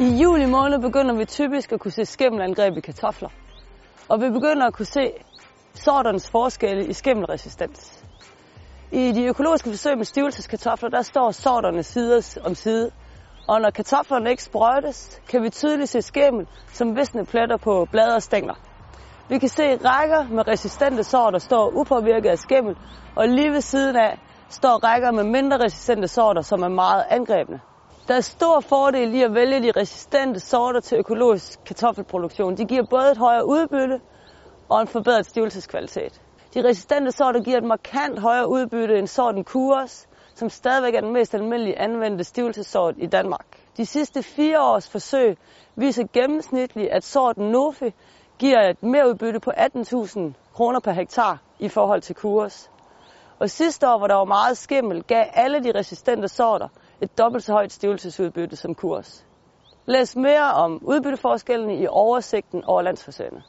I juli måned begynder vi typisk at kunne se skimmelangreb i kartofler. Og vi begynder at kunne se sorternes forskelle i skimmelresistens. I de økologiske forsøg med stivelseskartofler, der står sorterne side om side. Og når kartoflerne ikke sprøjtes, kan vi tydeligt se skimmel som visne pletter på blade og stængler. Vi kan se rækker med resistente sorter står upåvirket af skimmel, og lige ved siden af står rækker med mindre resistente sorter, som er meget angrebne. Der er stor fordel i at vælge de resistente sorter til økologisk kartoffelproduktion. De giver både et højere udbytte og en forbedret stivelseskvalitet. De resistente sorter giver et markant højere udbytte end sorten Kuros, som stadigvæk er den mest almindelige anvendte stivelsessort i Danmark. De sidste fire års forsøg viser gennemsnitligt, at sorten Nofi giver et merudbytte på 18.000 kroner per hektar i forhold til Kuros. Og sidste år, hvor der var meget skimmel, gav alle de resistente sorter et dobbelt så højt stivelsesudbytte som kurs. Læs mere om udbytteforskellene i oversigten over landsforsøgene.